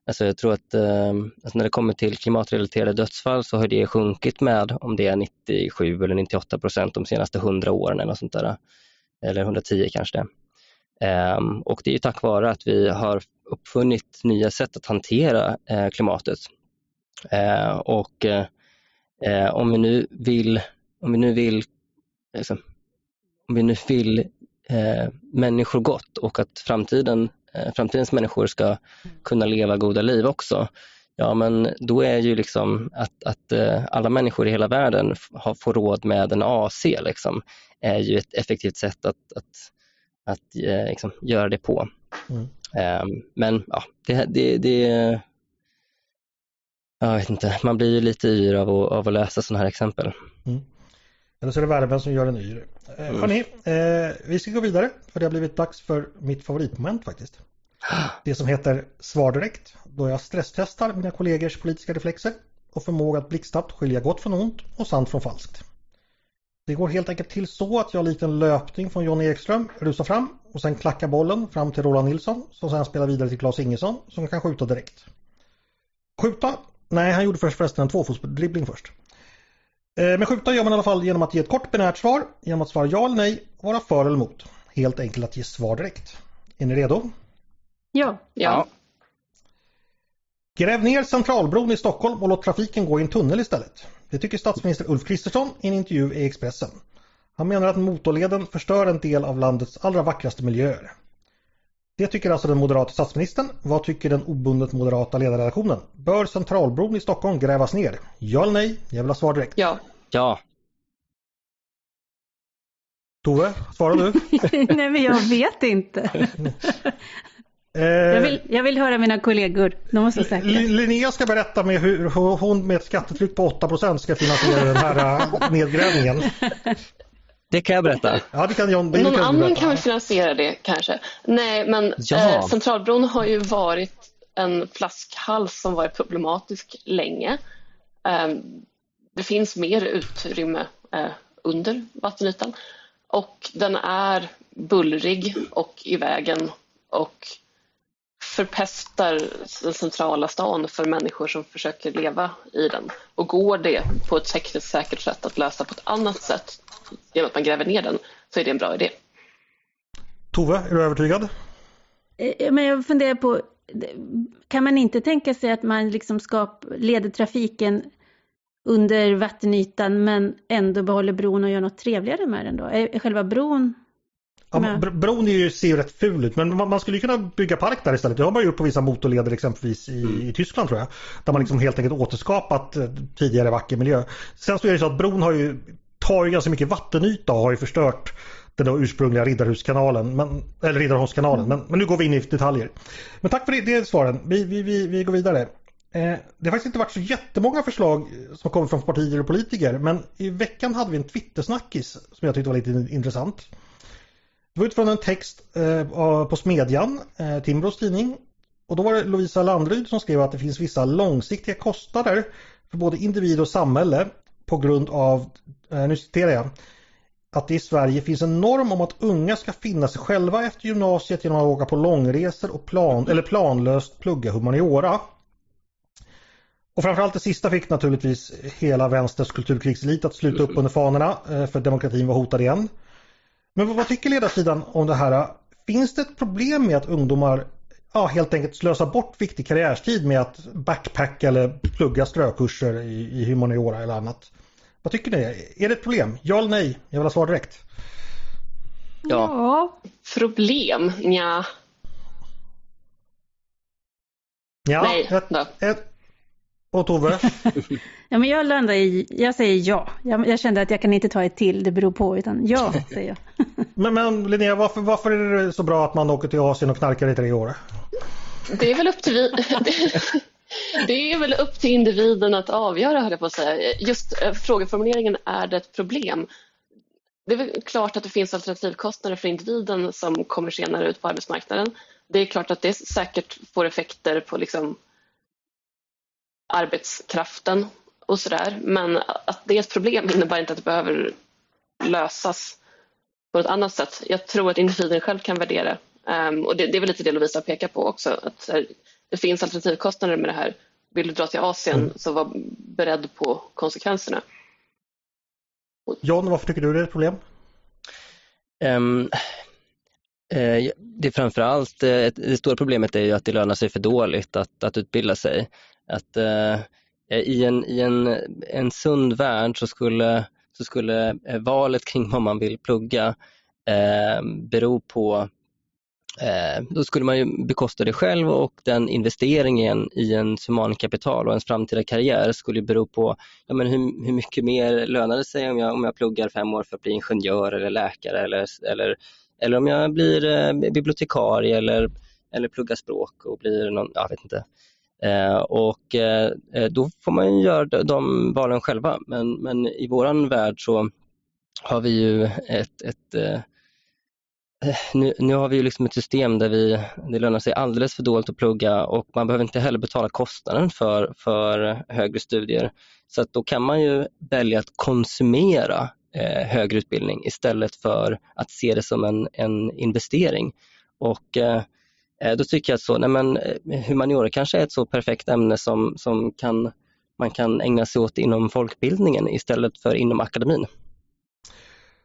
Alltså jag tror att eh, alltså när det kommer till klimatrelaterade dödsfall så har det sjunkit med om det är 97 eller 98 procent de senaste 100 åren eller sånt där. Eller 110 kanske det. Eh, och det är tack vare att vi har uppfunnit nya sätt att hantera eh, klimatet. Eh, och eh, om vi nu vill, om vi nu vill, alltså, om vi nu vill eh, människor gott och att framtiden framtidens människor ska kunna leva goda liv också, ja men då är ju liksom att, att eh, alla människor i hela världen får råd med en AC liksom, är ju ett effektivt sätt att, att, att eh, liksom, göra det på. Mm. Ehm, men ja, det, det, det jag vet inte, man blir ju lite yr av att, av att läsa sådana här exempel. Mm. Eller så är det värmen som gör en yr. Eh, mm. Hörni, eh, vi ska gå vidare för det har blivit dags för mitt favoritmoment faktiskt. Det som heter Svar direkt, då jag stresstestar mina kollegors politiska reflexer och förmåga att blixtsnabbt skilja gott från ont och sant från falskt. Det går helt enkelt till så att jag likt en löpning från John Ekström rusar fram och sen klackar bollen fram till Roland Nilsson som sen spelar vidare till Claes Ingesson som kan skjuta direkt. Skjuta? Nej, han gjorde först förresten en tvåfotsdribbling först. Eh, men skjuta gör man i alla fall genom att ge ett kort binärt svar, genom att svara ja eller nej, vara för eller emot. Helt enkelt att ge svar direkt. Är ni redo? Ja. Ja. Gräv ner Centralbron i Stockholm och låt trafiken gå i en tunnel istället. Det tycker statsminister Ulf Kristersson i en intervju i Expressen. Han menar att motorleden förstör en del av landets allra vackraste miljöer. Det tycker alltså den moderata statsministern. Vad tycker den obundet moderata ledarredaktionen? Bör Centralbron i Stockholm grävas ner? Ja eller nej? Jag vill ha svar direkt. Ja. Ja. Tove, svarar du? nej men jag vet inte. jag, vill, jag vill höra mina kollegor, de var så säkra. Linnea ska berätta med hur hon med ett skattetryck på 8% ska finansiera den här äh, nedgrävningen. Det kan jag berätta. Ja, det kan John, det Någon kan annan kan väl finansiera det kanske. Nej, men ja. eh, Centralbron har ju varit en flaskhals som varit problematisk länge. Eh, det finns mer utrymme eh, under vattenytan och den är bullrig och i vägen och förpestar den centrala stan för människor som försöker leva i den. Och går det på ett tekniskt säkert sätt att lösa på ett annat sätt genom att man gräver ner den så är det en bra idé. Tove, är du övertygad? Eh, men jag funderar på, kan man inte tänka sig att man liksom skap, leder trafiken under vattenytan men ändå behåller bron och gör något trevligare med den då? Är själva bron Ja, bron är ju, ser ju rätt ful ut men man skulle kunna bygga park där istället. Det har man gjort på vissa motorleder exempelvis i, mm. i Tyskland tror jag. Där man liksom helt enkelt återskapat eh, tidigare vacker miljö. Sen så är det så att bron har ju, tar ju ganska mycket vattenyta och har ju förstört den då ursprungliga Riddarhuskanalen, men, eller Riddarholmskanalen. Mm. Men, men, nu går vi in i detaljer. Men tack för det, det svaren. Vi, vi, vi, vi går vidare. Eh, det har faktiskt inte varit så jättemånga förslag som kommer från partier och politiker men i veckan hade vi en Twittersnackis som jag tyckte var lite intressant. Det var utifrån en text eh, på Smedjan, eh, Timbros tidning. Och då var det Lovisa Landryd som skrev att det finns vissa långsiktiga kostnader för både individ och samhälle på grund av, eh, nu citerar jag, att det i Sverige finns en norm om att unga ska finna sig själva efter gymnasiet genom att åka på långresor och plan, eller planlöst plugga humaniora. Och framförallt det sista fick naturligtvis hela vänsters kulturkrigselit att sluta upp under fanorna för demokratin var hotad igen. Men vad tycker ledarsidan om det här? Finns det ett problem med att ungdomar ja, helt enkelt slösa bort viktig karriärstid med att backpacka eller plugga strökurser i, i humaniora eller annat. Vad tycker ni? Är det ett problem? Ja eller nej? Jag vill ha svar direkt. Ja. ja. Problem? Nja. Ja, Nej ett, ett, och Tove? ja men jag landar i, jag säger ja. Jag, jag kände att jag kan inte ta ett till, det beror på, utan ja säger jag. men, men Linnea, varför, varför är det så bra att man åker till Asien och knarkar i tre år? Det är väl upp till vi... Det är väl upp till individen att avgöra, höll jag på att säga. Just eh, frågeformuleringen, är det ett problem? Det är väl klart att det finns alternativkostnader för individen som kommer senare ut på arbetsmarknaden. Det är klart att det säkert får effekter på liksom arbetskraften och sådär. Men att det är ett problem innebär inte att det behöver lösas på ett annat sätt. Jag tror att individen själv kan värdera um, och det, det, är väl lite det Lovisa pekar på också. Att här, det finns alternativkostnader med det här. Vill du dra till Asien mm. så var beredd på konsekvenserna. John, varför tycker du det är ett problem? Um, uh, det framförallt, uh, det stora problemet är ju att det lönar sig för dåligt att, att utbilda sig. Att eh, i en, i en, en sund värld så skulle, så skulle eh, valet kring vad man vill plugga eh, bero på Eh, då skulle man ju bekosta det själv och den investeringen i en humankapital och ens framtida karriär skulle bero på ja, men hur, hur mycket mer lönar det sig om jag, om jag pluggar fem år för att bli ingenjör eller läkare eller, eller, eller om jag blir eh, bibliotekarie eller, eller pluggar språk och blir någon, jag vet inte. Eh, och eh, då får man göra de valen själva men, men i våran värld så har vi ju ett, ett eh, eh, nu, nu, har vi ju liksom ett system där vi, det lönar sig alldeles för dåligt att plugga och man behöver inte heller betala kostnaden för, för högre studier. Så att då kan man ju välja att konsumera eh, högre utbildning istället för att se det som en, en investering. Och eh Eh, då tycker jag att så, nej men, eh, humaniora kanske är ett så perfekt ämne som, som kan, man kan ägna sig åt inom folkbildningen istället för inom akademin.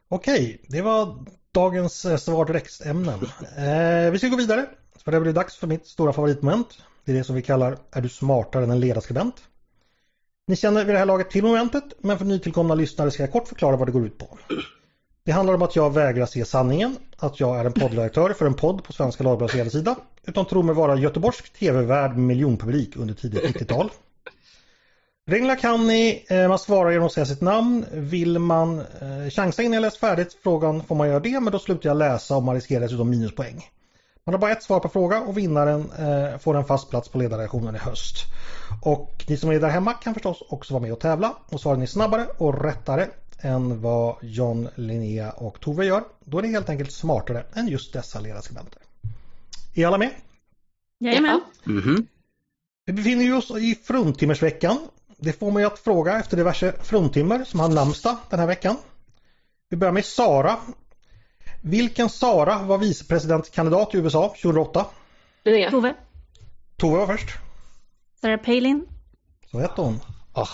Okej, det var dagens eh, svar direkt-ämnen. Eh, vi ska gå vidare. För det blir dags för mitt stora favoritmoment. Det är det som vi kallar Är du smartare än en ledarskribent? Ni känner vid det här laget till momentet men för nytillkomna lyssnare ska jag kort förklara vad det går ut på. Det handlar om att jag vägrar se sanningen, att jag är en poddredaktör för en podd på Svenska Dagbladets ledarsida utan tror mig vara göteborgsk tv-värd med miljonpublik under tidigt 90-tal. Reglerna kan ni, eh, man svarar genom att säga sitt namn. Vill man eh, chansa innan jag läst färdigt frågan får man göra det men då slutar jag läsa och man riskerar dessutom minuspoäng. Man har bara ett svar per fråga och vinnaren eh, får en fast plats på ledarredaktionen i höst. Och ni som är där hemma kan förstås också vara med och tävla och svarar ni snabbare och rättare än vad John, Linnea och Tove gör då är ni helt enkelt smartare än just dessa ledarskribenter. Är alla med? Jajamän. Mm -hmm. Vi befinner oss i fruntimmersveckan det får mig att fråga efter diverse fruntimmer som har namnsdag den här veckan. Vi börjar med Sara. Vilken Sara var vicepresidentkandidat i USA 2008? Det Tove. Tove var först. Sarah Palin. Så hette hon. Oh.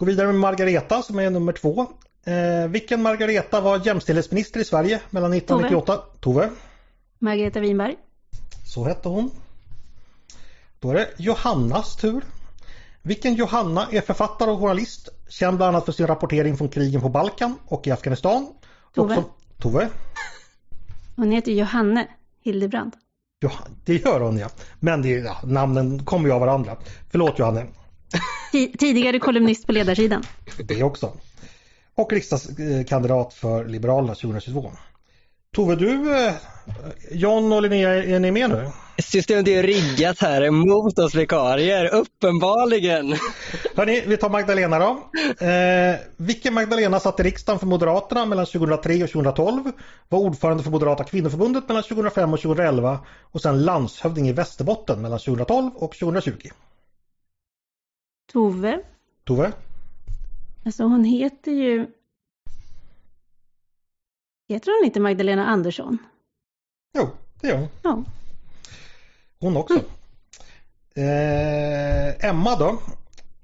Gå vidare med Margareta som är nummer två. Eh, vilken Margareta var jämställdhetsminister i Sverige mellan 1998? Tove. Tove. Margareta Winberg. Så hette hon. Då är det Johannas tur. Vilken Johanna är författare och journalist, känd bland annat för sin rapportering från krigen på Balkan och i Afghanistan. Tove. Som, Tove. Hon heter Johanne Hildebrand. Ja, det gör hon ja. Men det, ja, namnen kommer ju av varandra. Förlåt Johanne. Tidigare kolumnist på ledarsidan. Det också. Och riksdagskandidat för Liberalerna 2022. Tove, du, eh, John och Linnea, är ni med nu? Systemet är riggat här mot oss vikarier, uppenbarligen. Hörni, vi tar Magdalena då. Eh, vilken Magdalena satt i riksdagen för Moderaterna mellan 2003 och 2012? Var ordförande för Moderata kvinnoförbundet mellan 2005 och 2011 och sen landshövding i Västerbotten mellan 2012 och 2020. Tove. Tove. Alltså hon heter ju... Heter hon inte Magdalena Andersson? Jo, det gör hon. Ja. Hon också. Eh, Emma då.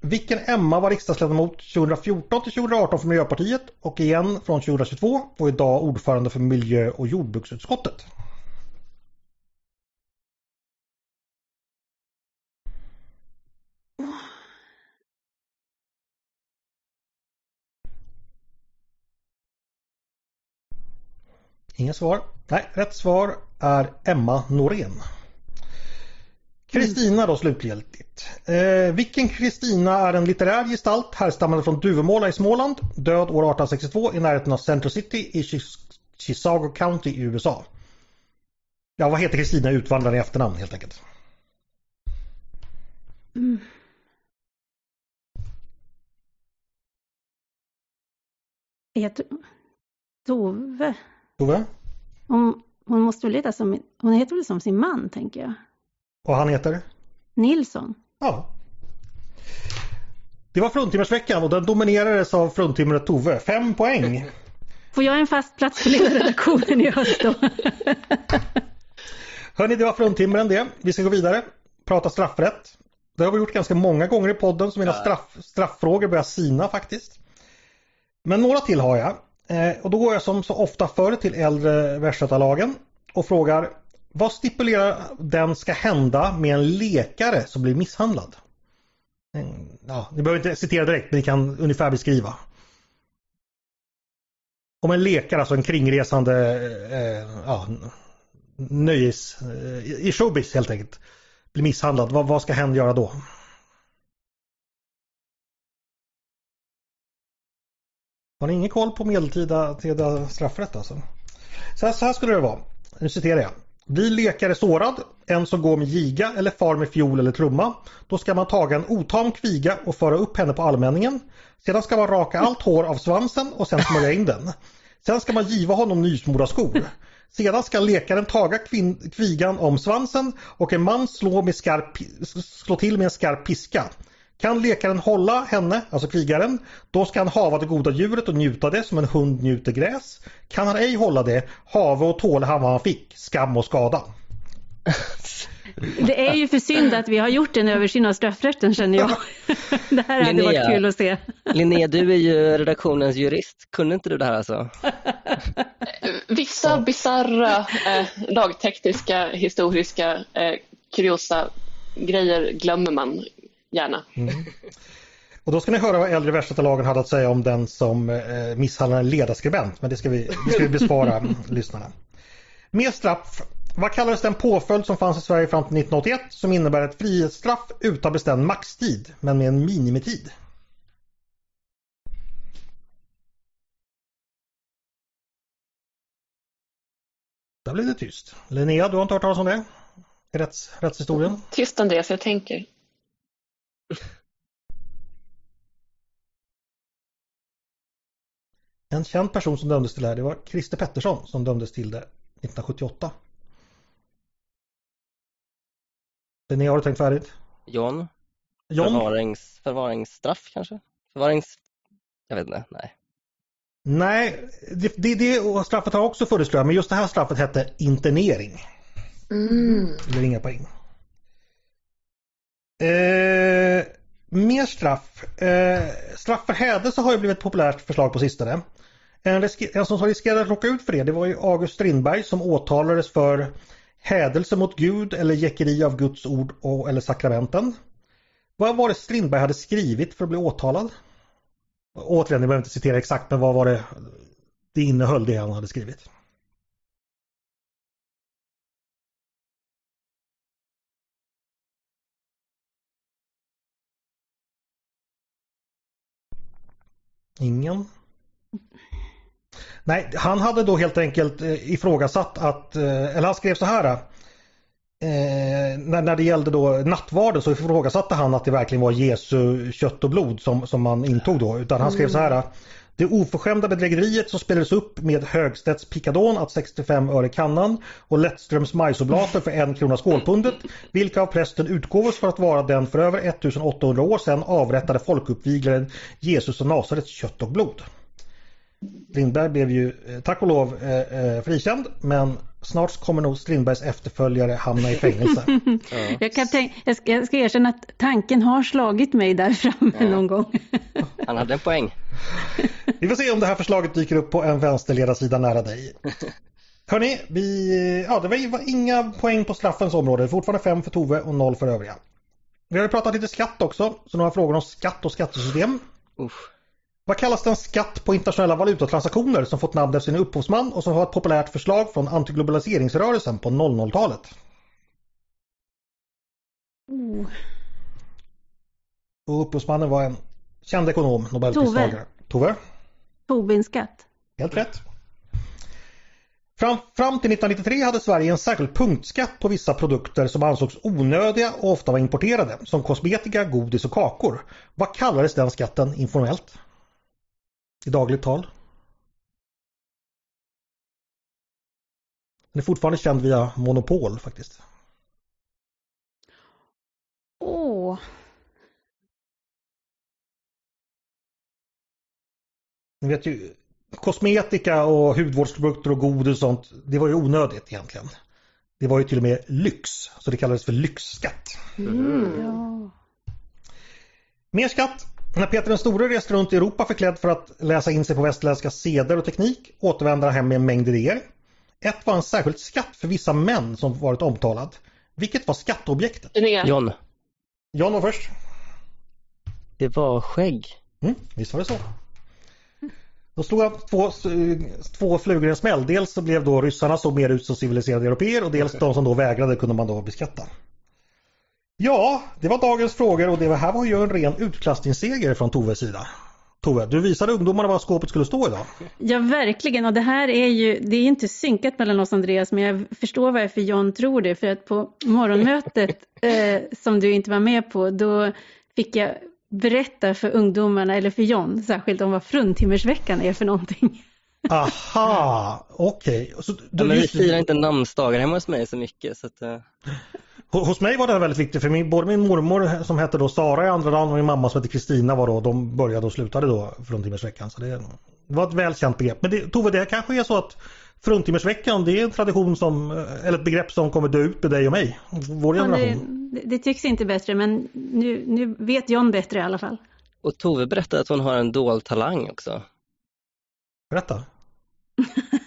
Vilken Emma var riksdagsledamot 2014 till 2018 för Miljöpartiet och igen från 2022 och idag ordförande för miljö och jordbruksutskottet? Inga svar. Nej, rätt svar är Emma Norén. Kristina då slutgiltigt. Eh, vilken Kristina är en litterär gestalt härstammande från Duvemåla i Småland, död år 1862 i närheten av Central City i Chisago County i USA. Ja, vad heter Kristina utvandraren i efternamn helt enkelt? Mm. Heter Dove? Tove? Hon, hon måste väl heta som, hon heter väl som sin man tänker jag. Och han heter? Nilsson. Ja. Det var fruntimmersveckan och den dominerades av fruntimret Tove. Fem poäng. Får jag en fast plats på ledarredaktionen i höst då? Hörni, det var fruntimren det. Vi ska gå vidare. Prata straffrätt. Det har vi gjort ganska många gånger i podden så mina straff, strafffrågor börjar sina faktiskt. Men några till har jag. Eh, och då går jag som så ofta förr till äldre Västgötalagen och frågar vad stipulerar den ska hända med en lekare som blir misshandlad? Mm, ja, ni behöver inte citera direkt men ni kan ungefär beskriva. Om en lekare, alltså en kringresande eh, ja, nöjes, eh, i showbiz helt enkelt, blir misshandlad, vad, vad ska hen göra då? Har ni ingen koll på medeltida straffrätt alltså? Så här, så här skulle det vara. Nu citerar jag. Blir lekare sårad, en som går med giga eller far med fiol eller trumma, då ska man taga en otam kviga och föra upp henne på allmänningen. Sedan ska man raka allt hår av svansen och sen smörja in den. Sen ska man giva honom nysmorda skor. Sedan ska lekaren taga kvigan om svansen och en man slå, med skarp, slå till med en skarp piska. Kan lekaren hålla henne, alltså krigaren, då ska han hava det goda djuret och njuta det som en hund njuter gräs. Kan han ej hålla det, have och tåla han vad han fick, skam och skada. Det är ju för synd att vi har gjort en översyn av straffrätten känner jag. Det här hade Linnea, varit kul att se. Linnea, du är ju redaktionens jurist. Kunde inte du det här alltså? Vissa bisarra eh, lagtekniska, historiska, eh, kuriosa grejer glömmer man gärna. Mm. Och då ska ni höra vad äldre västgötalagen hade att säga om den som eh, misshandlar en ledarskribent. Men det ska vi, det ska vi bespara lyssnarna. Mer straff. Vad kallades den påföljd som fanns i Sverige fram till 1981 som innebär ett frihetsstraff utan bestämd maxtid men med en minimitid? Där blev det tyst. Linnea, du har inte hört talas om det? Rätts, rättshistorien? Tyst Andreas, jag tänker. En känd person som dömdes till det här det var Christer Pettersson som dömdes till det 1978. Linnea, har du tänkt färdigt? John? John? Förvarings, förvaringsstraff kanske? Förvarings... Jag vet inte, nej. Nej, det, det, det straffet har också funnits jag, men just det här straffet hette internering. Mm. Det blir inga poäng. Eh, mer straff. Eh, straff för hädelse har ju blivit ett populärt förslag på sistone. En, en som riskerade att råka ut för det, det var ju August Strindberg som åtalades för hädelse mot Gud eller jäckeri av Guds ord och, eller sakramenten. Vad var det Strindberg hade skrivit för att bli åtalad? Återigen, ni behöver inte citera exakt, men vad var det det innehöll det han hade skrivit? Ingen? Nej, han hade då helt enkelt eh, ifrågasatt att, eh, eller han skrev så här. Eh, när, när det gällde då nattvarden så ifrågasatte han att det verkligen var Jesu kött och blod som, som man intog då. Utan han skrev så här. Mm. Det oförskämda bedrägeriet som spelades upp med Högstedts Picadon att 65 öre kannan och Lettströms majsoblater för en krona skålpundet, vilka av prästen utgåvos för att vara den för över 1800 år sedan avrättade folkuppviglaren Jesus och Nasarets kött och blod. Lindberg blev ju eh, tack och lov eh, eh frikänd men snart kommer nog Strindbergs efterföljare hamna i fängelse. ja. jag, kan tänka, jag, ska, jag ska erkänna att tanken har slagit mig där framme ja. någon gång. Han hade en poäng. Vi får se om det här förslaget dyker upp på en vänsterledarsida nära dig. Hörni, vi, ja, det var inga poäng på straffens område. Fortfarande fem för Tove och noll för övriga. Vi har pratat lite skatt också, så några frågor om skatt och skattesystem. Usch. Vad kallas den skatt på internationella valutatransaktioner som fått namn efter sin upphovsman och som var ett populärt förslag från antiglobaliseringsrörelsen på 00-talet? Oh. Och upphovsmannen var en känd ekonom, nobelpristagare. Tove? Tobinskatt. Helt rätt. Fram, fram till 1993 hade Sverige en särskild punktskatt på vissa produkter som ansågs onödiga och ofta var importerade, som kosmetika, godis och kakor. Vad kallades den skatten informellt? I dagligt tal? Den är fortfarande känd via monopol faktiskt. Åh. Ni vet ju, kosmetika och hudvårdsprodukter och godis och sånt, det var ju onödigt egentligen. Det var ju till och med lyx, så det kallades för lyxskatt. Mm. Ja. Mer skatt. När Peter den store reste runt i Europa förklädd för att läsa in sig på västerländska seder och teknik återvände han hem med en mängd idéer. Ett var en särskild skatt för vissa män som varit omtalad. Vilket var skatteobjektet? John, John var först. det var skägg. Mm, visst var det så. Då slog han två, två flugor i en smäll. Dels så blev då ryssarna såg mer ut som civiliserade europeer och dels de som då vägrade kunde man då beskatta. Ja, det var dagens frågor och det här var ju en ren utklassningsseger från Toves sida. Tove, du visade ungdomarna var skåpet skulle stå idag. ja, verkligen. Och det här är ju, det är inte synkat mellan oss Andreas, men jag förstår varför John tror det. För att på morgonmötet eh, som du inte var med på, då fick jag berätta för ungdomarna, eller för John särskilt, om vad fruntimmersveckan är för någonting. Aha, okej. Så Ja, men vi firar inte namnsdagar hemma hos mig så mycket. Så att, eh, H- Hos mig var det väldigt viktigt för min, både min mormor som hette då Sara i andra dagen och min mamma som hette Kristina var då, de började och slutade då fruntimmersveckan. Så det, det var ett välkänt begrepp. Men det, Tove, det kanske är så att fruntimmersveckan det är en tradition som, eh, eller ett begrepp som kommer dö ut med dig och mig, vår Ja, det, generation. det, det tycks inte bättre, men nu, nu vet John bättre i alla fall. och Tove berättade att hon har en dold talang också. Berätta.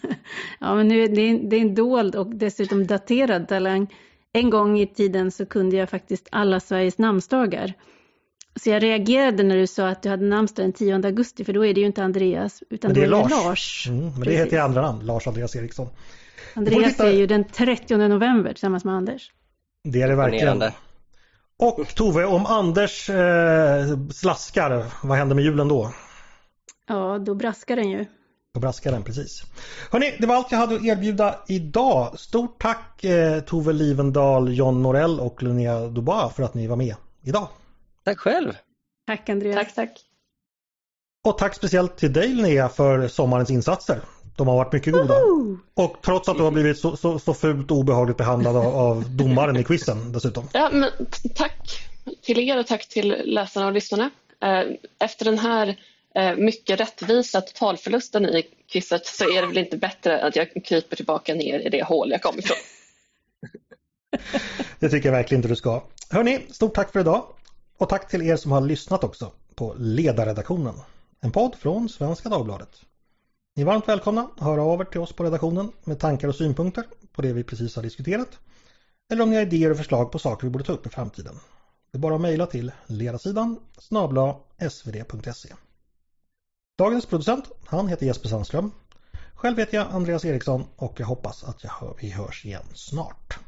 Ja, men nu, det, är, det är en dold och dessutom daterad talang. En gång i tiden så kunde jag faktiskt alla Sveriges namnsdagar. Så jag reagerade när du sa att du hade namnsdag den 10 augusti, för då är det ju inte Andreas, utan Men det då är är det Lars. Lars. Mm, men det Precis. heter i andra namn, Lars Andreas Eriksson. Andreas hitta- är ju den 30 november tillsammans med Anders. Det är det verkligen. Och Tove, om Anders eh, slaskar, vad händer med julen då? Ja, då braskar den ju. Då braskar den precis. Hörrni, det var allt jag hade att erbjuda idag. Stort tack eh, Tove Livendal, John Norell och Linnea Dubois för att ni var med idag. Tack själv! Tack Andreas. tack, tack. Och tack speciellt till dig Linnea för sommarens insatser. De har varit mycket goda. Woo! Och trots att du har blivit så, så, så fult och obehagligt behandlad av, av domaren i quizen dessutom. Ja, men tack till er och tack till läsarna och lyssnarna. Eh, Efter den här Eh, mycket rättvisa totalförlusten i quizet så är det väl inte bättre att jag kryper tillbaka ner i det hål jag kom ifrån. Det tycker jag verkligen inte du ska. Hörni, stort tack för idag. Och tack till er som har lyssnat också på Ledarredaktionen. En podd från Svenska Dagbladet. Ni är varmt välkomna att höra av er till oss på redaktionen med tankar och synpunkter på det vi precis har diskuterat. Eller om ni har idéer och förslag på saker vi borde ta upp i framtiden. Det är bara att mejla till ledarsidan snabla svd.se. Dagens producent, han heter Jesper Sandström. Själv heter jag Andreas Eriksson och jag hoppas att jag hör, vi hörs igen snart.